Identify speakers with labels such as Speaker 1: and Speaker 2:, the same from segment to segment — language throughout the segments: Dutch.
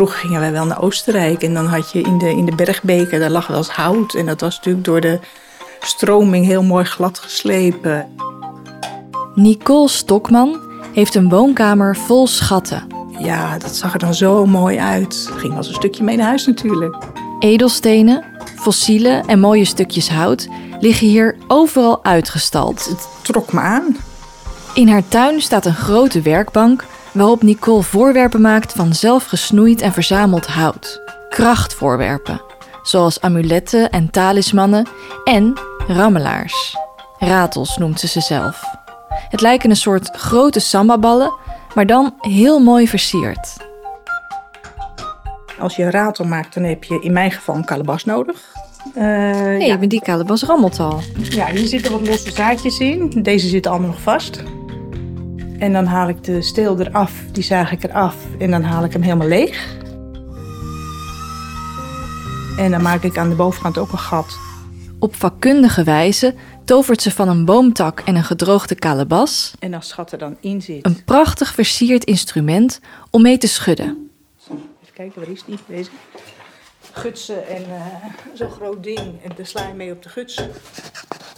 Speaker 1: Vroeger gingen wij wel naar Oostenrijk en dan had je in de, in de bergbeken, daar lag wel eens hout. En dat was natuurlijk door de stroming heel mooi glad geslepen.
Speaker 2: Nicole Stokman heeft een woonkamer vol schatten.
Speaker 1: Ja, dat zag er dan zo mooi uit. Ging als een stukje mee naar huis natuurlijk.
Speaker 2: Edelstenen, fossielen en mooie stukjes hout liggen hier overal uitgestald.
Speaker 1: Het trok me aan.
Speaker 2: In haar tuin staat een grote werkbank waarop Nicole voorwerpen maakt van zelf gesnoeid en verzameld hout. Krachtvoorwerpen, zoals amuletten en talismannen en rammelaars. Ratels noemt ze ze zelf. Het lijken een soort grote sambaballen, maar dan heel mooi versierd.
Speaker 1: Als je een ratel maakt, dan heb je in mijn geval een kalebas nodig. Uh,
Speaker 2: nee, ja. maar die kalebas rammelt al.
Speaker 1: Ja, hier zitten wat losse zaadjes in. Deze zitten allemaal nog vast. En dan haal ik de steel eraf, die zaag ik eraf en dan haal ik hem helemaal leeg. En dan maak ik aan de bovenkant ook een gat.
Speaker 2: Op vakkundige wijze tovert ze van een boomtak en een gedroogde kalebas.
Speaker 1: En als schat er dan in zit.
Speaker 2: Een prachtig versierd instrument om mee te schudden.
Speaker 1: Even kijken, waar is die? Deze. Gutsen en uh, zo'n groot ding. En daar sla je mee op de gutsen.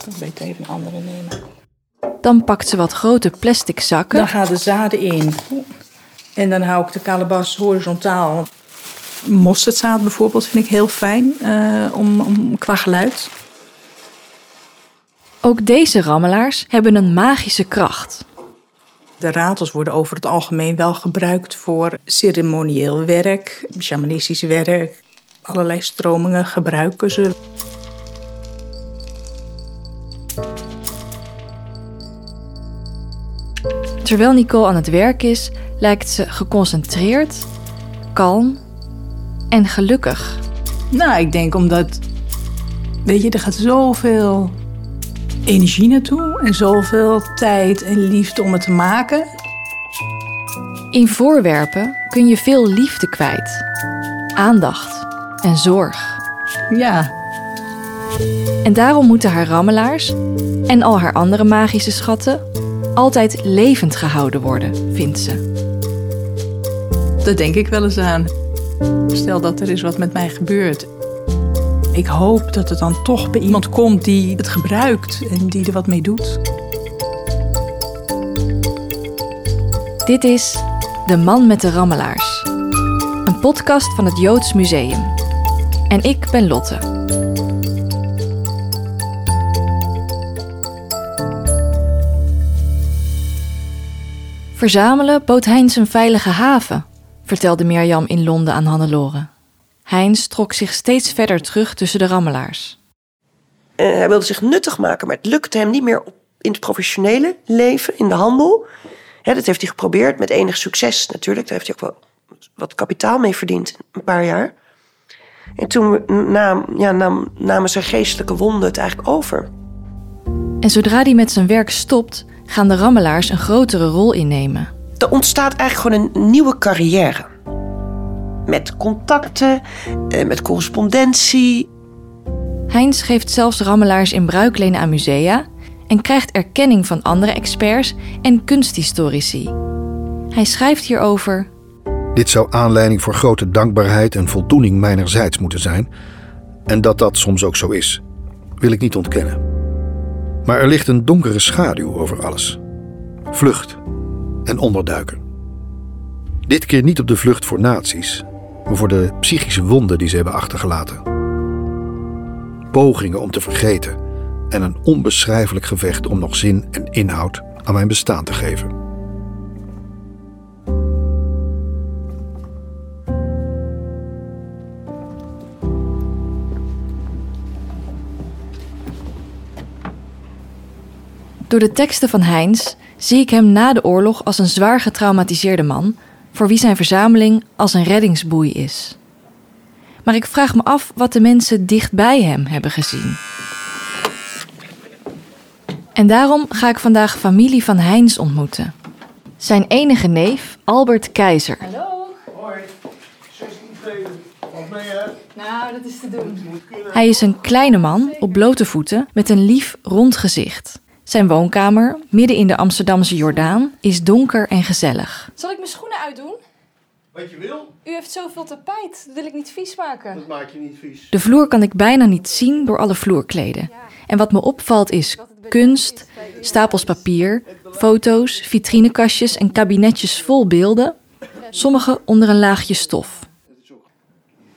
Speaker 1: Ik weet even een andere nemen.
Speaker 2: Dan pakt ze wat grote plastic zakken.
Speaker 1: Dan gaan de zaden in. En dan hou ik de kalebas horizontaal. Mosterdzaad bijvoorbeeld vind ik heel fijn uh, om, om, qua geluid.
Speaker 2: Ook deze rammelaars hebben een magische kracht.
Speaker 1: De ratels worden over het algemeen wel gebruikt voor ceremonieel werk, shamanistisch werk. Allerlei stromingen gebruiken ze.
Speaker 2: Terwijl Nicole aan het werk is, lijkt ze geconcentreerd, kalm en gelukkig.
Speaker 1: Nou, ik denk omdat, weet je, er gaat zoveel energie naartoe en zoveel tijd en liefde om het te maken.
Speaker 2: In voorwerpen kun je veel liefde kwijt, aandacht en zorg.
Speaker 1: Ja.
Speaker 2: En daarom moeten haar rammelaars en al haar andere magische schatten altijd levend gehouden worden, vindt ze.
Speaker 1: Dat denk ik wel eens aan. Stel dat er is wat met mij gebeurt. Ik hoop dat het dan toch bij iemand komt die het gebruikt en die er wat mee doet.
Speaker 2: Dit is De Man met de Rammelaars. Een podcast van het Joods Museum. En ik ben Lotte. Verzamelen bood Heinz een veilige haven, vertelde Mirjam in Londen aan Hannelore. Heinz trok zich steeds verder terug tussen de rammelaars.
Speaker 3: Uh, hij wilde zich nuttig maken, maar het lukte hem niet meer in het professionele leven, in de handel. dat heeft hij geprobeerd met enig succes natuurlijk. Daar heeft hij ook wel wat kapitaal mee verdiend, een paar jaar. En toen nam, ja, nam, namen zijn geestelijke wonden het eigenlijk over.
Speaker 2: En zodra hij met zijn werk stopt, gaan de rammelaars een grotere rol innemen.
Speaker 3: Er ontstaat eigenlijk gewoon een nieuwe carrière. Met contacten, eh, met correspondentie.
Speaker 2: Heinz geeft zelfs rammelaars in bruikleen aan musea en krijgt erkenning van andere experts en kunsthistorici. Hij schrijft hierover.
Speaker 4: Dit zou aanleiding voor grote dankbaarheid en voldoening mijnerzijds moeten zijn. En dat dat soms ook zo is, wil ik niet ontkennen. Maar er ligt een donkere schaduw over alles. Vlucht en onderduiken. Dit keer niet op de vlucht voor nazi's, maar voor de psychische wonden die ze hebben achtergelaten. Pogingen om te vergeten en een onbeschrijfelijk gevecht om nog zin en inhoud aan mijn bestaan te geven.
Speaker 2: Door de teksten van Heinz zie ik hem na de oorlog als een zwaar getraumatiseerde man, voor wie zijn verzameling als een reddingsboei is. Maar ik vraag me af wat de mensen dicht bij hem hebben gezien. En daarom ga ik vandaag familie van Heinz ontmoeten. Zijn enige neef, Albert Keizer.
Speaker 5: Hallo. Hoi. 16 Wat ben je? Nou, dat is te doen.
Speaker 2: Hij is een kleine man op blote voeten met een lief rond gezicht. Zijn woonkamer, midden in de Amsterdamse Jordaan, is donker en gezellig.
Speaker 5: Zal ik mijn schoenen uitdoen? Wat je wil,
Speaker 2: U heeft zoveel tapijt, dat wil ik niet vies maken.
Speaker 5: dat maak je niet vies.
Speaker 2: De vloer kan ik bijna niet zien door alle vloerkleden. En wat me opvalt is kunst, stapels papier, foto's, vitrinekastjes en kabinetjes vol beelden, sommige onder een laagje stof.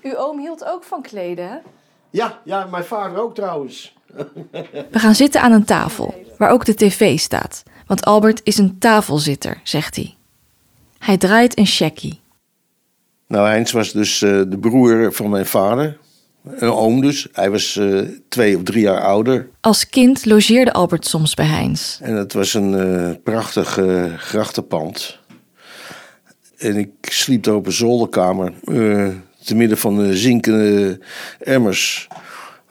Speaker 2: Uw oom hield ook van kleden, hè?
Speaker 5: Ja, ja, mijn vader ook trouwens.
Speaker 2: We gaan zitten aan een tafel, waar ook de tv staat. Want Albert is een tafelzitter, zegt hij. Hij draait een checkie.
Speaker 6: Nou, Heinz was dus eh, de broer van mijn vader. Een oom dus. Hij was eh, twee of drie jaar ouder.
Speaker 2: Als kind logeerde Albert soms bij Heinz.
Speaker 6: En het was een eh, prachtig grachtenpand. En ik sliep daar op een zolderkamer. te midden van de zinkende emmers.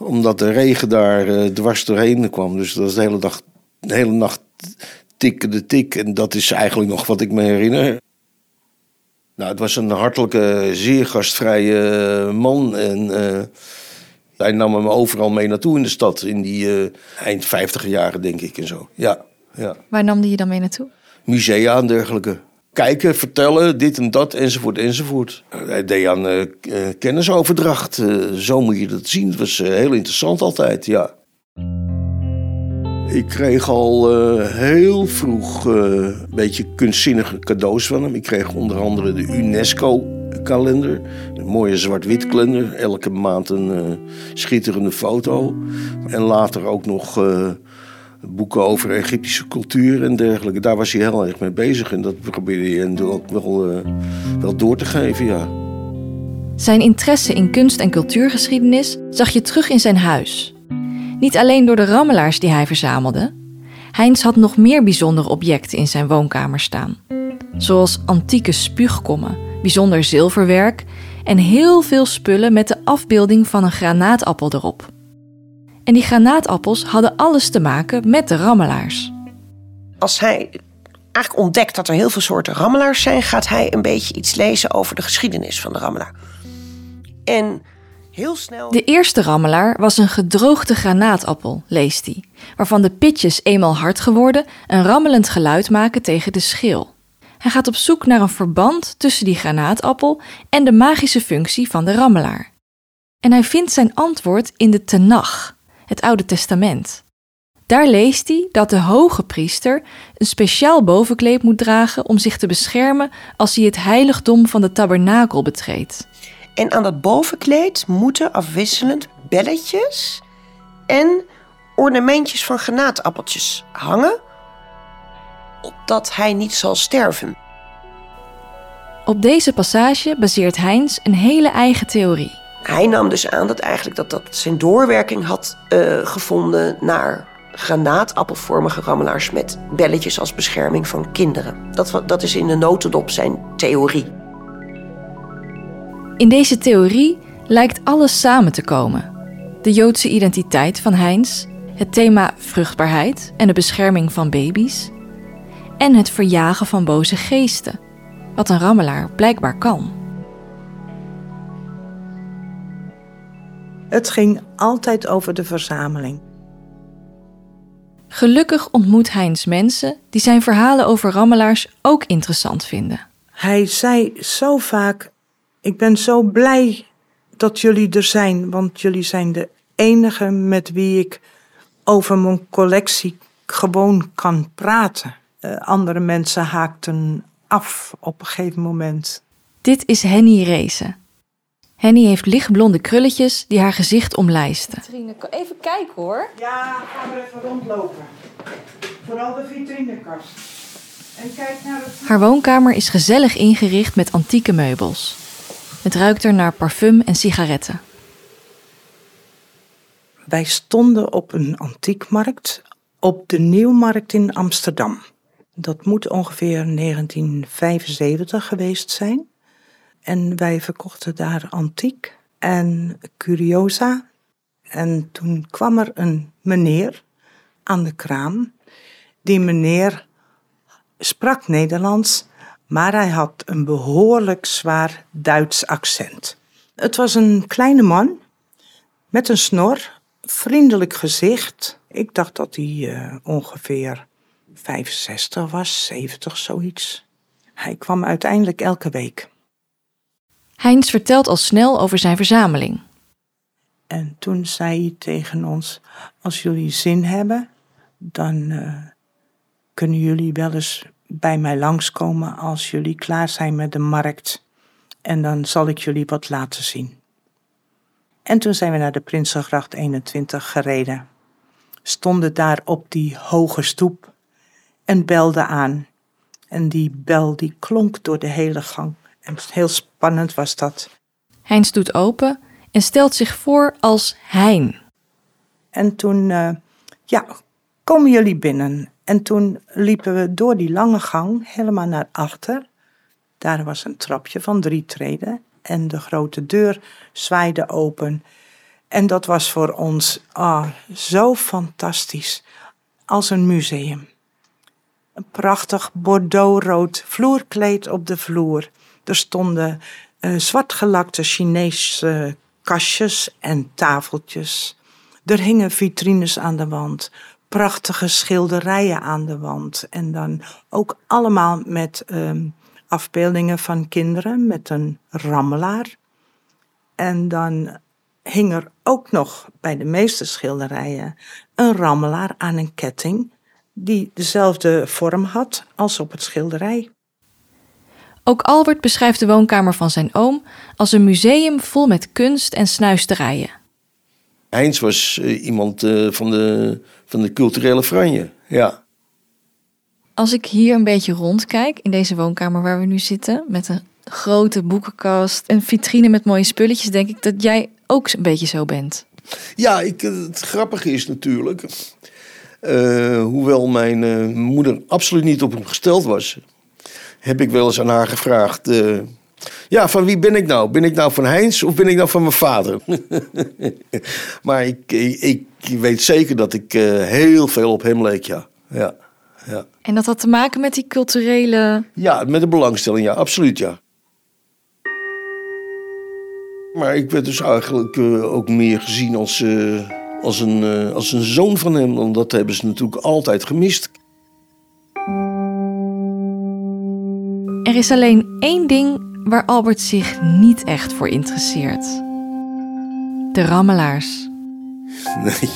Speaker 6: Omdat de regen daar eh, dwars doorheen kwam. Dus dat was de hele, dag, de hele nacht tikkende tik. En dat is eigenlijk nog wat ik me herinner. Nou, het was een hartelijke, zeer gastvrije eh, man. En eh, hij nam me overal mee naartoe in de stad. In die eh, eind 50 jaren, denk ik. En zo. Ja, ja.
Speaker 2: Waar nam die je dan mee naartoe?
Speaker 6: Musea en dergelijke. Kijken, vertellen, dit en dat, enzovoort, enzovoort. Hij deed aan eh, eh, kennisoverdracht. eh, zo moet je dat zien. Het was eh, heel interessant altijd, ja. Ik kreeg al eh, heel vroeg eh, een beetje kunstzinnige cadeaus van hem. Ik kreeg onder andere de UNESCO-kalender. Een mooie zwart-wit kalender. Elke maand een eh, schitterende foto. En later ook nog eh, boeken over Egyptische cultuur en dergelijke. Daar was hij heel erg mee bezig. En dat probeerde hij hem ook wel, eh, wel door te geven, ja.
Speaker 2: Zijn interesse in kunst- en cultuurgeschiedenis zag je terug in zijn huis. Niet alleen door de rammelaars die hij verzamelde. Heinz had nog meer bijzondere objecten in zijn woonkamer staan. Zoals antieke spuugkommen, bijzonder zilverwerk en heel veel spullen met de afbeelding van een granaatappel erop. En die granaatappels hadden alles te maken met de rammelaars.
Speaker 3: Als hij eigenlijk ontdekt dat er heel veel soorten rammelaars zijn, gaat hij een beetje iets lezen over de geschiedenis van de rammelaar. En heel snel.
Speaker 2: De eerste rammelaar was een gedroogde granaatappel, leest hij, waarvan de pitjes eenmaal hard geworden een rammelend geluid maken tegen de schil. Hij gaat op zoek naar een verband tussen die granaatappel en de magische functie van de rammelaar. En hij vindt zijn antwoord in de Tenach, het Oude Testament. Daar leest hij dat de hoge priester een speciaal bovenkleed moet dragen om zich te beschermen als hij het heiligdom van de tabernakel betreedt.
Speaker 3: En aan dat bovenkleed moeten afwisselend belletjes en ornamentjes van granaatappeltjes hangen, opdat hij niet zal sterven.
Speaker 2: Op deze passage baseert Heinz een hele eigen theorie.
Speaker 3: Hij nam dus aan dat eigenlijk dat, dat zijn doorwerking had eh, gevonden naar granaatappelvormige rammelaars met belletjes als bescherming van kinderen. Dat, dat is in de notendop zijn theorie.
Speaker 2: In deze theorie lijkt alles samen te komen. De Joodse identiteit van Heinz, het thema vruchtbaarheid en de bescherming van baby's, en het verjagen van boze geesten, wat een rammelaar blijkbaar kan.
Speaker 7: Het ging altijd over de verzameling.
Speaker 2: Gelukkig ontmoet Heinz mensen die zijn verhalen over rammelaars ook interessant vinden.
Speaker 7: Hij zei zo vaak: Ik ben zo blij dat jullie er zijn, want jullie zijn de enige met wie ik over mijn collectie gewoon kan praten. Eh, andere mensen haakten af op een gegeven moment.
Speaker 2: Dit is Henny Reese. Henny heeft lichtblonde krulletjes die haar gezicht omlijsten. Even kijken hoor.
Speaker 7: Ja, gaan we even rondlopen. Vooral de vitrinekast. En kijk naar het.
Speaker 2: Haar woonkamer is gezellig ingericht met antieke meubels. Het ruikt er naar parfum en sigaretten.
Speaker 7: Wij stonden op een antiekmarkt op de Nieuwmarkt in Amsterdam. Dat moet ongeveer 1975 geweest zijn. En wij verkochten daar antiek en curiosa. En toen kwam er een meneer aan de kraam. Die meneer sprak Nederlands, maar hij had een behoorlijk zwaar Duits accent. Het was een kleine man met een snor, vriendelijk gezicht. Ik dacht dat hij eh, ongeveer 65 was, 70, zoiets. Hij kwam uiteindelijk elke week.
Speaker 2: Heinz vertelt al snel over zijn verzameling.
Speaker 7: En toen zei hij tegen ons: Als jullie zin hebben, dan uh, kunnen jullie wel eens bij mij langskomen als jullie klaar zijn met de markt. En dan zal ik jullie wat laten zien. En toen zijn we naar de Prinsengracht 21 gereden. Stonden daar op die hoge stoep en belden aan. En die bel die klonk door de hele gang. En heel spannend was dat.
Speaker 2: Heinz doet open en stelt zich voor als Hein.
Speaker 7: En toen, uh, ja, komen jullie binnen. En toen liepen we door die lange gang helemaal naar achter. Daar was een trapje van drie treden en de grote deur zwaaide open. En dat was voor ons ah, zo fantastisch, als een museum. Een prachtig bordeauxrood vloerkleed op de vloer. Er stonden uh, zwartgelakte Chinese kastjes en tafeltjes. Er hingen vitrines aan de wand, prachtige schilderijen aan de wand. En dan ook allemaal met um, afbeeldingen van kinderen met een rammelaar. En dan hing er ook nog bij de meeste schilderijen een rammelaar aan een ketting die dezelfde vorm had als op het schilderij.
Speaker 2: Ook Albert beschrijft de woonkamer van zijn oom als een museum vol met kunst en snuisterijen.
Speaker 6: Heinz was uh, iemand uh, van, de, van de culturele franje, ja.
Speaker 2: Als ik hier een beetje rondkijk in deze woonkamer waar we nu zitten, met een grote boekenkast, een vitrine met mooie spulletjes, denk ik dat jij ook een beetje zo bent.
Speaker 6: Ja, ik, het grappige is natuurlijk, uh, hoewel mijn moeder absoluut niet op hem gesteld was, heb ik wel eens aan haar gevraagd. Uh, ja, van wie ben ik nou? Ben ik nou van Heinz of ben ik nou van mijn vader? maar ik, ik, ik, weet zeker dat ik heel veel op hem leek, ja. ja ja.
Speaker 2: En dat had te maken met die culturele.
Speaker 6: Ja, met de belangstelling, ja, absoluut, ja. Maar ik werd dus eigenlijk uh, ook meer gezien als, uh, als, een, als een zoon van hem. Want dat hebben ze natuurlijk altijd gemist.
Speaker 2: Er is alleen één ding waar Albert zich niet echt voor interesseert: de rammelaars.
Speaker 6: Nee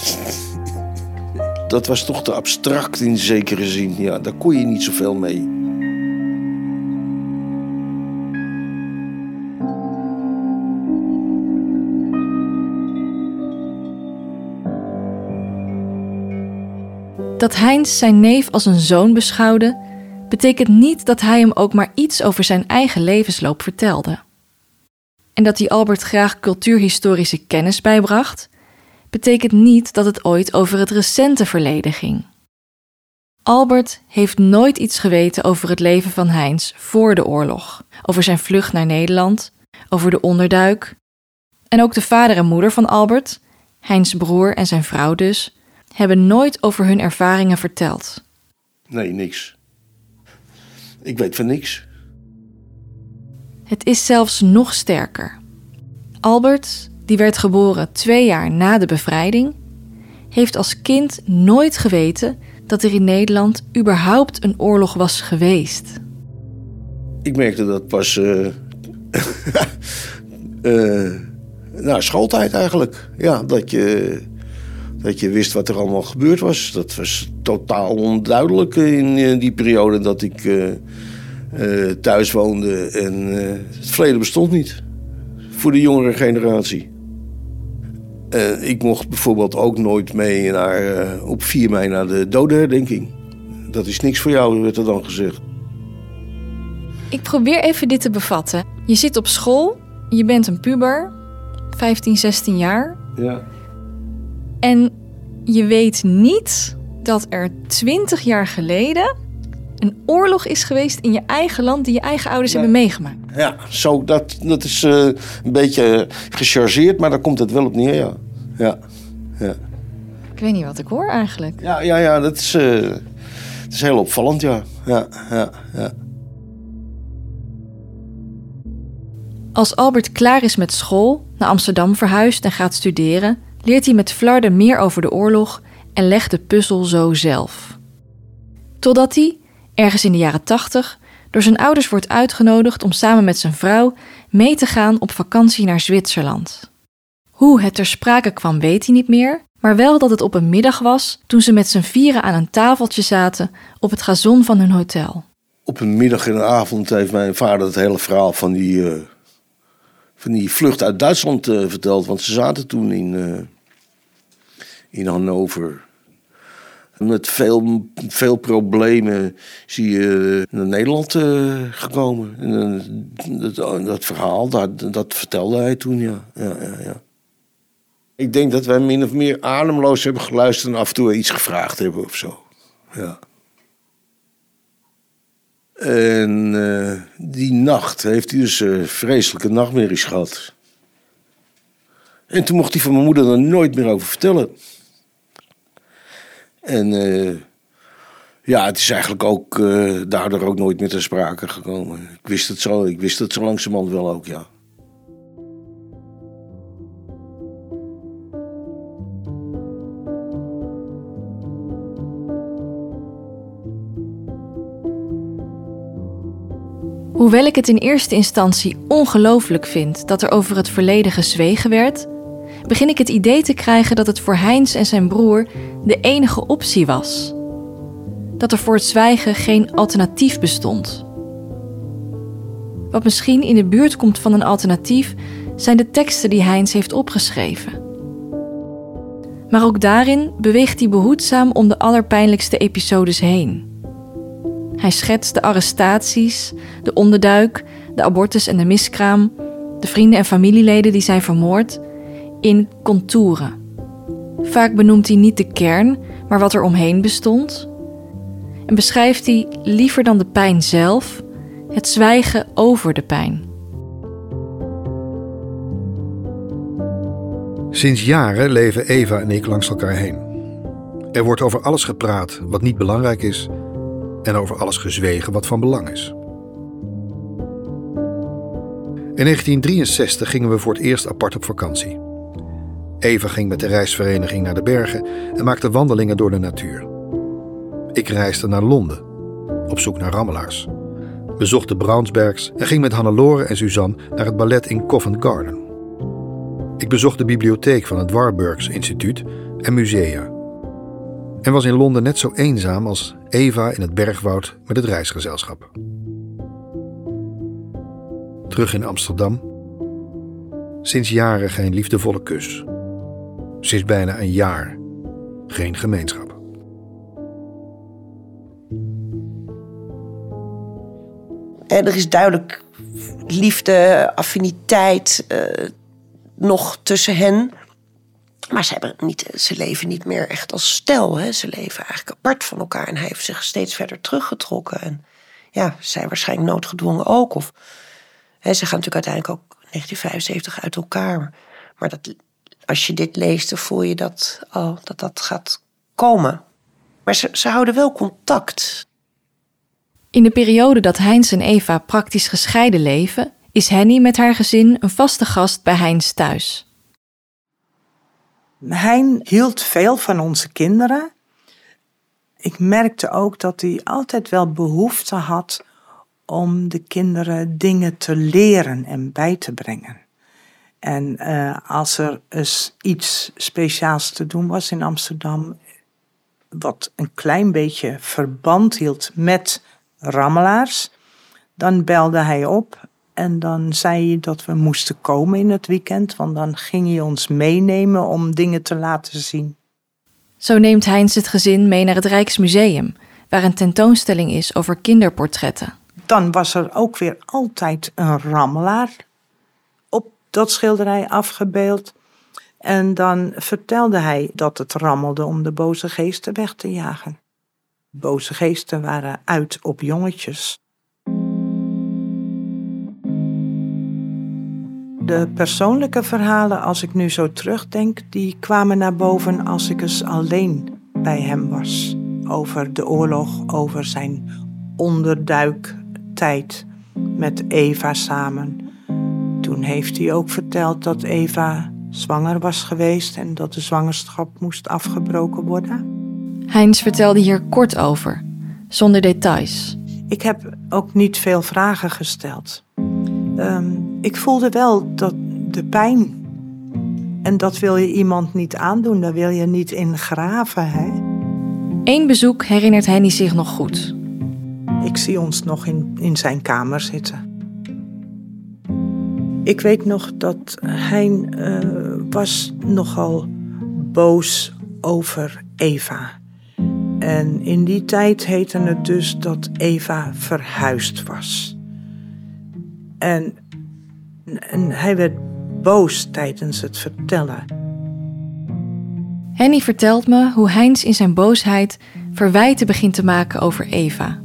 Speaker 6: dat was toch te abstract in zekere zin. Ja, daar kon je niet zoveel mee.
Speaker 2: Dat Heinz zijn neef als een zoon beschouwde, betekent niet dat hij hem ook maar iets over zijn eigen levensloop vertelde. En dat hij Albert graag cultuurhistorische kennis bijbracht, betekent niet dat het ooit over het recente verleden ging. Albert heeft nooit iets geweten over het leven van Heinz voor de oorlog, over zijn vlucht naar Nederland, over de onderduik. En ook de vader en moeder van Albert, Heinz broer en zijn vrouw dus, hebben nooit over hun ervaringen verteld.
Speaker 6: Nee, niks. Ik weet van niks.
Speaker 2: Het is zelfs nog sterker. Albert die werd geboren twee jaar na de bevrijding, heeft als kind nooit geweten dat er in Nederland überhaupt een oorlog was geweest.
Speaker 6: Ik merkte dat pas uh, uh, na schooltijd eigenlijk. Ja, dat je, dat je wist wat er allemaal gebeurd was. Dat was totaal onduidelijk in die periode dat ik uh, thuis woonde. En het verleden bestond niet voor de jongere generatie. Ik mocht bijvoorbeeld ook nooit mee naar, op 4 mei naar de dodenherdenking. Dat is niks voor jou, werd er dan gezegd.
Speaker 2: Ik probeer even dit te bevatten. Je zit op school, je bent een puber, 15, 16 jaar.
Speaker 6: Ja.
Speaker 2: En je weet niet dat er 20 jaar geleden een oorlog is geweest in je eigen land die je eigen ouders hebben meegemaakt.
Speaker 6: Ja, zo, dat, dat is uh, een beetje gechargeerd, maar daar komt het wel op neer, ja. ja. ja.
Speaker 2: Ik weet niet wat ik hoor eigenlijk.
Speaker 6: Ja, ja, ja dat is, uh, dat is heel opvallend, ja. ja, ja, ja.
Speaker 2: Als Albert klaar is met school, naar Amsterdam verhuist en gaat studeren, leert hij met Flarden meer over de oorlog en legt de puzzel zo zelf. Totdat hij, ergens in de jaren tachtig, door zijn ouders wordt uitgenodigd om samen met zijn vrouw mee te gaan op vakantie naar Zwitserland. Hoe het ter sprake kwam weet hij niet meer, maar wel dat het op een middag was toen ze met z'n vieren aan een tafeltje zaten op het gazon van hun hotel.
Speaker 6: Op een middag en een avond heeft mijn vader het hele verhaal van die, eh, van die vlucht uit Duitsland eh, verteld. Want ze zaten toen in, uh, in Hannover. Met veel, veel problemen zie je naar Nederland gekomen. En, dat, dat, verhaal, dat, dat vertelde hij toen, ja. ja, ja, ja. Ik denk dat wij min of meer ademloos hebben geluisterd en af en toe iets gevraagd hebben of zo. Ja. En uh, die nacht heeft hij dus uh, vreselijke nachtmerries gehad. En toen mocht hij van mijn moeder er nooit meer over vertellen. En uh, ja, het is eigenlijk ook daardoor ook nooit meer ter sprake gekomen. Ik wist het zo, ik wist het zo langzamerhand wel ook, ja.
Speaker 2: Hoewel ik het in eerste instantie ongelooflijk vind dat er over het verleden gezwegen werd, begin ik het idee te krijgen dat het voor Heinz en zijn broer de enige optie was. Dat er voor het zwijgen geen alternatief bestond. Wat misschien in de buurt komt van een alternatief zijn de teksten die Heinz heeft opgeschreven. Maar ook daarin beweegt hij behoedzaam om de allerpijnlijkste episodes heen. Hij schetst de arrestaties, de onderduik, de abortus en de miskraam, de vrienden en familieleden die zijn vermoord, in contouren. Vaak benoemt hij niet de kern, maar wat er omheen bestond. En beschrijft hij liever dan de pijn zelf het zwijgen over de pijn.
Speaker 4: Sinds jaren leven Eva en ik langs elkaar heen. Er wordt over alles gepraat wat niet belangrijk is en over alles gezwegen wat van belang is. In 1963 gingen we voor het eerst apart op vakantie. Eva ging met de reisvereniging naar de bergen en maakte wandelingen door de natuur. Ik reisde naar Londen, op zoek naar rammelaars. Bezocht de Brownsbergs en ging met Hannelore en Suzanne naar het ballet in Covent Garden. Ik bezocht de bibliotheek van het Warburgs Instituut en musea en was in Londen net zo eenzaam als Eva in het bergwoud met het reisgezelschap. Terug in Amsterdam. Sinds jaren geen liefdevolle kus. Sinds bijna een jaar geen gemeenschap.
Speaker 3: En er is duidelijk liefde, affiniteit uh, nog tussen hen. Maar ze, hebben niet, ze leven niet meer echt als stel. Hè. Ze leven eigenlijk apart van elkaar. En hij heeft zich steeds verder teruggetrokken. En ja, zij waarschijnlijk noodgedwongen ook. Of, hè, ze gaan natuurlijk uiteindelijk ook 1975 uit elkaar. Maar dat, als je dit leest, dan voel je dat, oh, dat dat gaat komen. Maar ze, ze houden wel contact.
Speaker 2: In de periode dat Heinz en Eva praktisch gescheiden leven, is Henny met haar gezin een vaste gast bij Heinz thuis.
Speaker 7: Hein hield veel van onze kinderen. Ik merkte ook dat hij altijd wel behoefte had om de kinderen dingen te leren en bij te brengen. En uh, als er eens iets speciaals te doen was in Amsterdam, wat een klein beetje verband hield met rammelaars, dan belde hij op en dan zei hij dat we moesten komen in het weekend, want dan ging hij ons meenemen om dingen te laten zien.
Speaker 2: Zo neemt Heinz het gezin mee naar het Rijksmuseum, waar een tentoonstelling is over kinderportretten.
Speaker 7: Dan was er ook weer altijd een rammelaar dat schilderij afgebeeld. En dan vertelde hij dat het rammelde om de boze geesten weg te jagen. Boze geesten waren uit op jongetjes. De persoonlijke verhalen, als ik nu zo terugdenk, die kwamen naar boven als ik eens alleen bij hem was. Over de oorlog, over zijn onderduiktijd met Eva samen. Toen heeft hij ook verteld dat Eva zwanger was geweest en dat de zwangerschap moest afgebroken worden.
Speaker 2: Heinz vertelde hier kort over, zonder details.
Speaker 7: Ik heb ook niet veel vragen gesteld. Um, Ik voelde wel dat de pijn. En dat wil je iemand niet aandoen, daar wil je niet in graven. Hè?
Speaker 2: Eén bezoek herinnert Henny zich nog goed.
Speaker 7: Ik zie ons nog in, in zijn kamer zitten. Ik weet nog dat hij uh, was nogal boos over Eva. En in die tijd heette het dus dat Eva verhuisd was. En, en hij werd boos tijdens het vertellen.
Speaker 2: Henny vertelt me hoe Heinz in zijn boosheid verwijten begint te maken over Eva.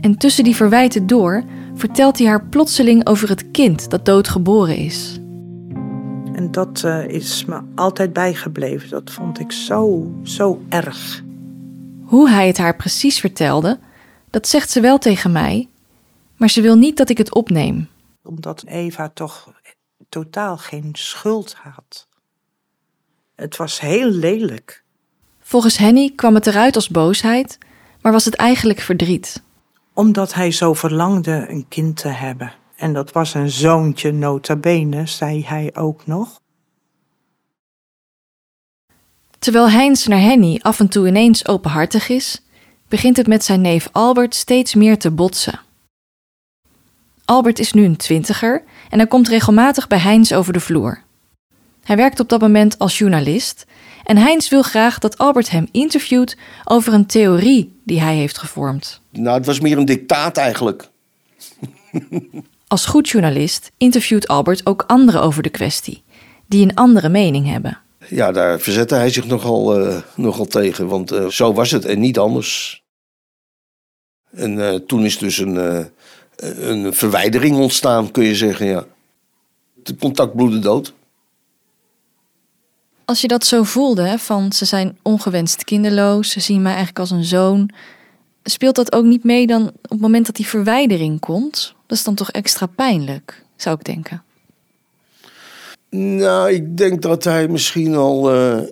Speaker 2: En tussen die verwijten door vertelt hij haar plotseling over het kind dat doodgeboren is.
Speaker 7: En dat uh, is me altijd bijgebleven. Dat vond ik zo, zo erg.
Speaker 2: Hoe hij het haar precies vertelde, dat zegt ze wel tegen mij, maar ze wil niet dat ik het opneem.
Speaker 7: Omdat Eva toch totaal geen schuld had. Het was heel lelijk.
Speaker 2: Volgens Henny kwam het eruit als boosheid, maar was het eigenlijk verdriet.
Speaker 7: Omdat hij zo verlangde een kind te hebben. En dat was een zoontje nota bene, zei hij ook nog.
Speaker 2: Terwijl Heinz naar Henny af en toe ineens openhartig is, begint het met zijn neef Albert steeds meer te botsen. Albert is nu een twintiger en hij komt regelmatig bij Heinz over de vloer. Hij werkt op dat moment als journalist en Heinz wil graag dat Albert hem interviewt over een theorie die hij heeft gevormd.
Speaker 6: Nou, het was meer een dictaat eigenlijk.
Speaker 2: Als goed journalist interviewt Albert ook anderen over de kwestie, die een andere mening hebben.
Speaker 6: Ja, daar verzette hij zich nogal, uh, nogal tegen, want uh, zo was het en niet anders. En uh, toen is dus een, een verwijdering ontstaan, kun je zeggen, ja. Het contact bloedde dood.
Speaker 2: Als je dat zo voelde, van ze zijn ongewenst kinderloos, ze zien mij eigenlijk als een zoon, speelt dat ook niet mee dan op het moment dat die verwijdering komt? Dat is dan toch extra pijnlijk, zou ik denken.
Speaker 6: Nou, ik denk dat hij misschien al uh,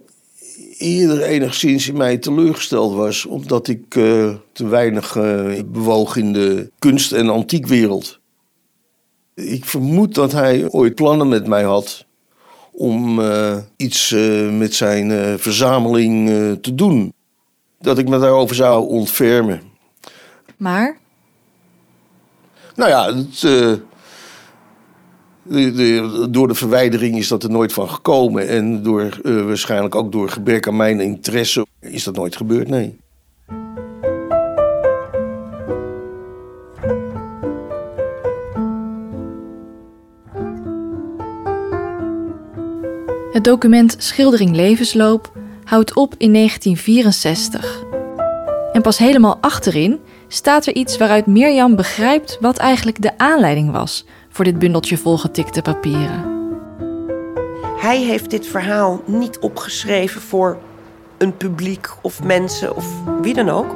Speaker 6: eerder enigszins in mij teleurgesteld was, omdat ik uh, te weinig uh, bewoog in de kunst- en antiekwereld. Ik vermoed dat hij ooit plannen met mij had om iets met zijn verzameling te doen. Dat ik me daarover zou ontfermen.
Speaker 2: Maar?
Speaker 6: Nou ja, het, de, de, door de verwijdering is dat er nooit van gekomen. En door, waarschijnlijk ook door gebrek aan mijn interesse is dat nooit gebeurd, nee.
Speaker 2: Het document Schildering Levensloop houdt op in 1964. En pas helemaal achterin staat er iets waaruit Mirjam begrijpt wat eigenlijk de aanleiding was voor dit bundeltje volgetikte papieren.
Speaker 3: Hij heeft dit verhaal niet opgeschreven voor een publiek of mensen of wie dan ook.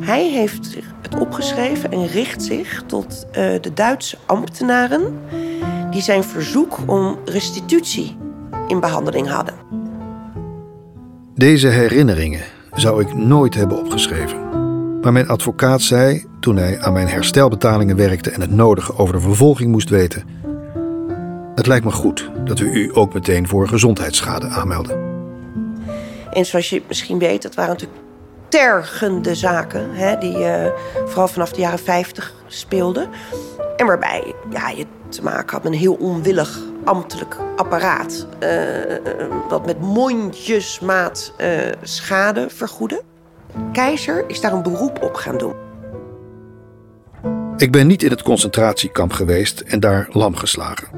Speaker 3: Hij heeft het opgeschreven en richt zich tot uh, de Duitse ambtenaren die zijn verzoek om restitutie in behandeling hadden.
Speaker 4: Deze herinneringen zou ik nooit hebben opgeschreven. Maar mijn advocaat zei, toen hij aan mijn herstelbetalingen werkte en het nodige over de vervolging moest weten: Het lijkt me goed dat we u ook meteen voor gezondheidsschade aanmelden.
Speaker 3: En zoals je misschien weet, dat waren natuurlijk tergende zaken, hè, die uh, vooral vanaf de jaren 50 speelden. En waarbij ja, je te maken had met een heel onwillig ambtelijk apparaat. Uh, dat met mondjesmaat uh, schade vergoedde. Keizer is daar een beroep op gaan doen.
Speaker 4: Ik ben niet in het concentratiekamp geweest en daar lam geslagen.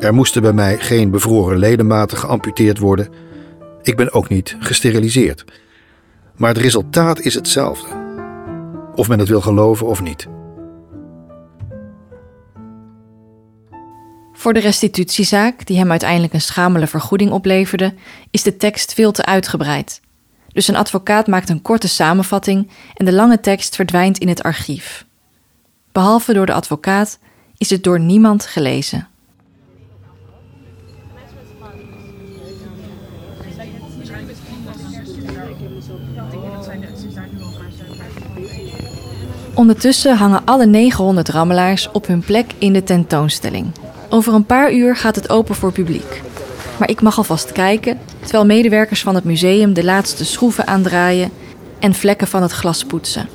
Speaker 4: Er moesten bij mij geen bevroren ledematen geamputeerd worden. Ik ben ook niet gesteriliseerd. Maar het resultaat is hetzelfde. Of men het wil geloven of niet.
Speaker 2: Voor de restitutiezaak, die hem uiteindelijk een schamele vergoeding opleverde, is de tekst veel te uitgebreid. Dus een advocaat maakt een korte samenvatting en de lange tekst verdwijnt in het archief. Behalve door de advocaat is het door niemand gelezen. Ondertussen hangen alle 900 rammelaars op hun plek in de tentoonstelling. Over een paar uur gaat het open voor publiek. Maar ik mag alvast kijken, terwijl medewerkers van het museum de laatste schroeven aandraaien en vlekken van het glas poetsen.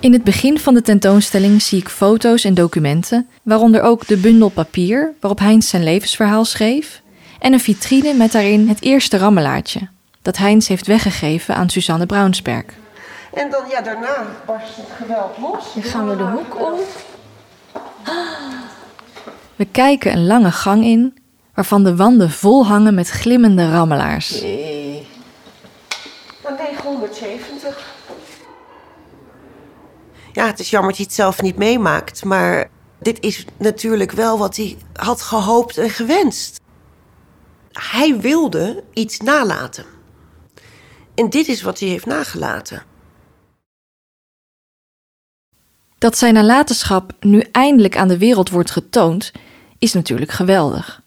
Speaker 2: In het begin van de tentoonstelling zie ik foto's en documenten, waaronder ook de bundel papier waarop Heinz zijn levensverhaal schreef, en een vitrine met daarin het eerste rammelaartje, dat Heinz heeft weggegeven aan Suzanne Braunsberg.
Speaker 3: En dan, ja, daarna barst het geweld los.
Speaker 2: Dan gaan we de hoek om. We kijken een lange gang in, waarvan de wanden vol hangen met glimmende rammelaars.
Speaker 3: Nee. Dan 970. Ja, het is jammer dat hij het zelf niet meemaakt. Maar dit is natuurlijk wel wat hij had gehoopt en gewenst. Hij wilde iets nalaten. En dit is wat hij heeft nagelaten.
Speaker 2: Dat zijn nalatenschap nu eindelijk aan de wereld wordt getoond, is natuurlijk geweldig.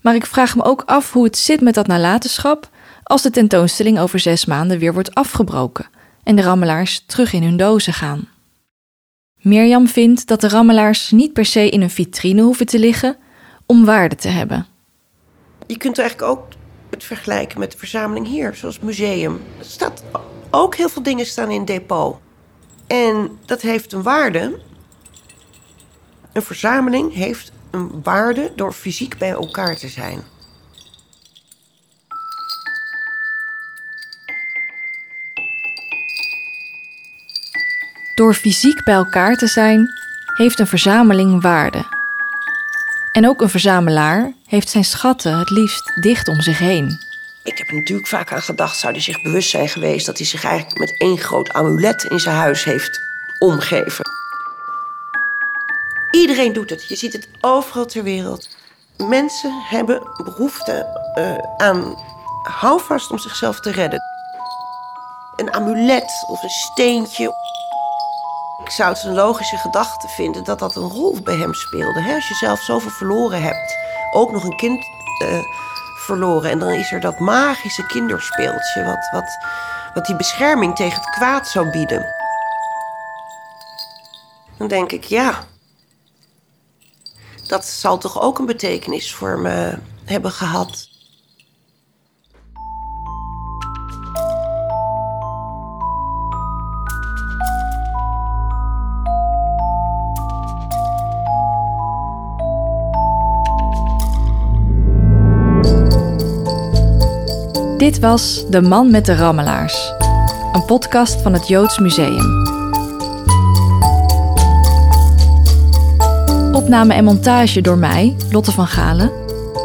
Speaker 2: Maar ik vraag me ook af hoe het zit met dat nalatenschap als de tentoonstelling over zes maanden weer wordt afgebroken en de rammelaars terug in hun dozen gaan. Mirjam vindt dat de rammelaars niet per se in een vitrine hoeven te liggen om waarde te hebben.
Speaker 3: Je kunt eigenlijk ook het vergelijken met de verzameling hier, zoals het museum. Er staat ook heel veel dingen staan in depot. En dat heeft een waarde. Een verzameling heeft een waarde door fysiek bij elkaar te zijn.
Speaker 2: Door fysiek bij elkaar te zijn, heeft een verzameling waarde. En ook een verzamelaar heeft zijn schatten het liefst dicht om zich heen.
Speaker 3: Ik heb er natuurlijk vaak aan gedacht, zou hij zich bewust zijn geweest dat hij zich eigenlijk met één groot amulet in zijn huis heeft omgeven. Iedereen doet het. Je ziet het overal ter wereld. Mensen hebben behoefte uh, aan houvast om zichzelf te redden. Een amulet of een steentje. Ik zou het een logische gedachte vinden dat dat een rol bij hem speelde. Hè? Als je zelf zoveel verloren hebt, ook nog een kind uh, verloren. En dan is er dat magische kinderspeeltje, wat, wat, wat die bescherming tegen het kwaad zou bieden. Dan denk ik, ja, dat zal toch ook een betekenis voor me hebben gehad.
Speaker 2: Dit was De Man met de Rammelaars, een podcast van het Joods Museum. Opname en montage door mij, Lotte van Galen.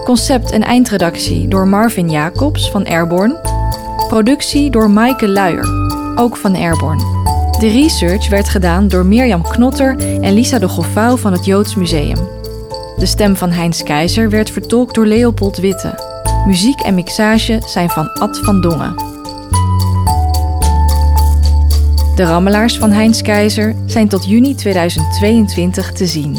Speaker 2: Concept en eindredactie door Marvin Jacobs van Airborne. Productie door Maaike Luijer, ook van Airborne. De research werd gedaan door Mirjam Knotter en Lisa de Goffau van het Joods Museum. De stem van Heinz Keizer werd vertolkt door Leopold Witte. Muziek en mixage zijn van Ad van Dongen. De rammelaars van Heinz Keizer zijn tot juni 2022 te zien.